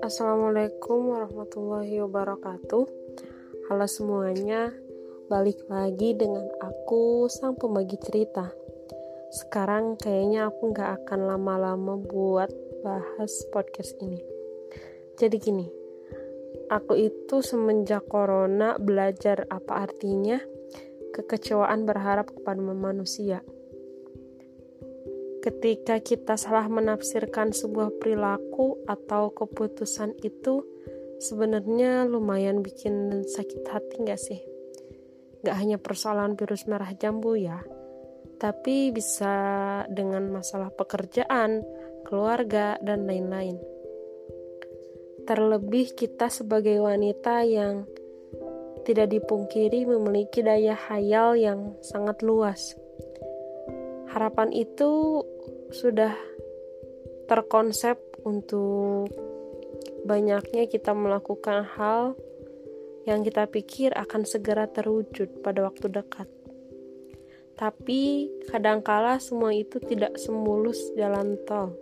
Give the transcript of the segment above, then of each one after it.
Assalamualaikum warahmatullahi wabarakatuh. Halo semuanya Balik lagi dengan aku sang pembagi cerita. Sekarang kayaknya aku gak akan lama-lama buat bahas podcast ini. Jadi gini Aku itu semenjak corona belajar apa artinya Kekecewaan berharap kepada manusia ketika kita salah menafsirkan sebuah perilaku atau keputusan itu sebenarnya lumayan bikin sakit hati gak sih? Gak hanya persoalan virus merah jambu ya, tapi bisa dengan masalah pekerjaan, keluarga, dan lain-lain. Terlebih kita sebagai wanita yang tidak dipungkiri memiliki daya hayal yang sangat luas harapan itu sudah terkonsep untuk banyaknya kita melakukan hal yang kita pikir akan segera terwujud pada waktu dekat. Tapi kadangkala semua itu tidak semulus jalan tol.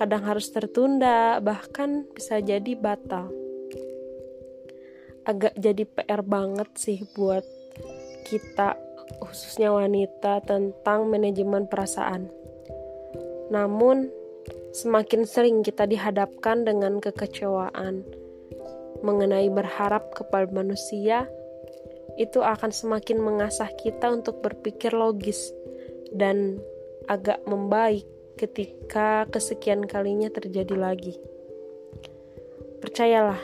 Kadang harus tertunda, bahkan bisa jadi batal. Agak jadi PR banget sih buat kita khususnya wanita tentang manajemen perasaan. Namun, semakin sering kita dihadapkan dengan kekecewaan mengenai berharap kepada manusia, itu akan semakin mengasah kita untuk berpikir logis dan agak membaik ketika kesekian kalinya terjadi lagi. Percayalah,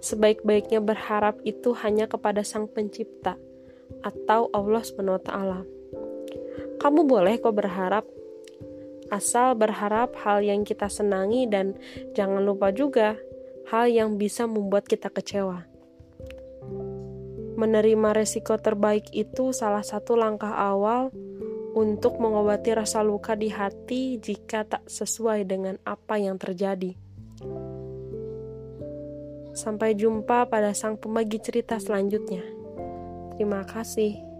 sebaik-baiknya berharap itu hanya kepada Sang Pencipta atau Allah SWT. Kamu boleh kok berharap, asal berharap hal yang kita senangi dan jangan lupa juga hal yang bisa membuat kita kecewa. Menerima resiko terbaik itu salah satu langkah awal untuk mengobati rasa luka di hati jika tak sesuai dengan apa yang terjadi. Sampai jumpa pada sang pembagi cerita selanjutnya. Terima kasih.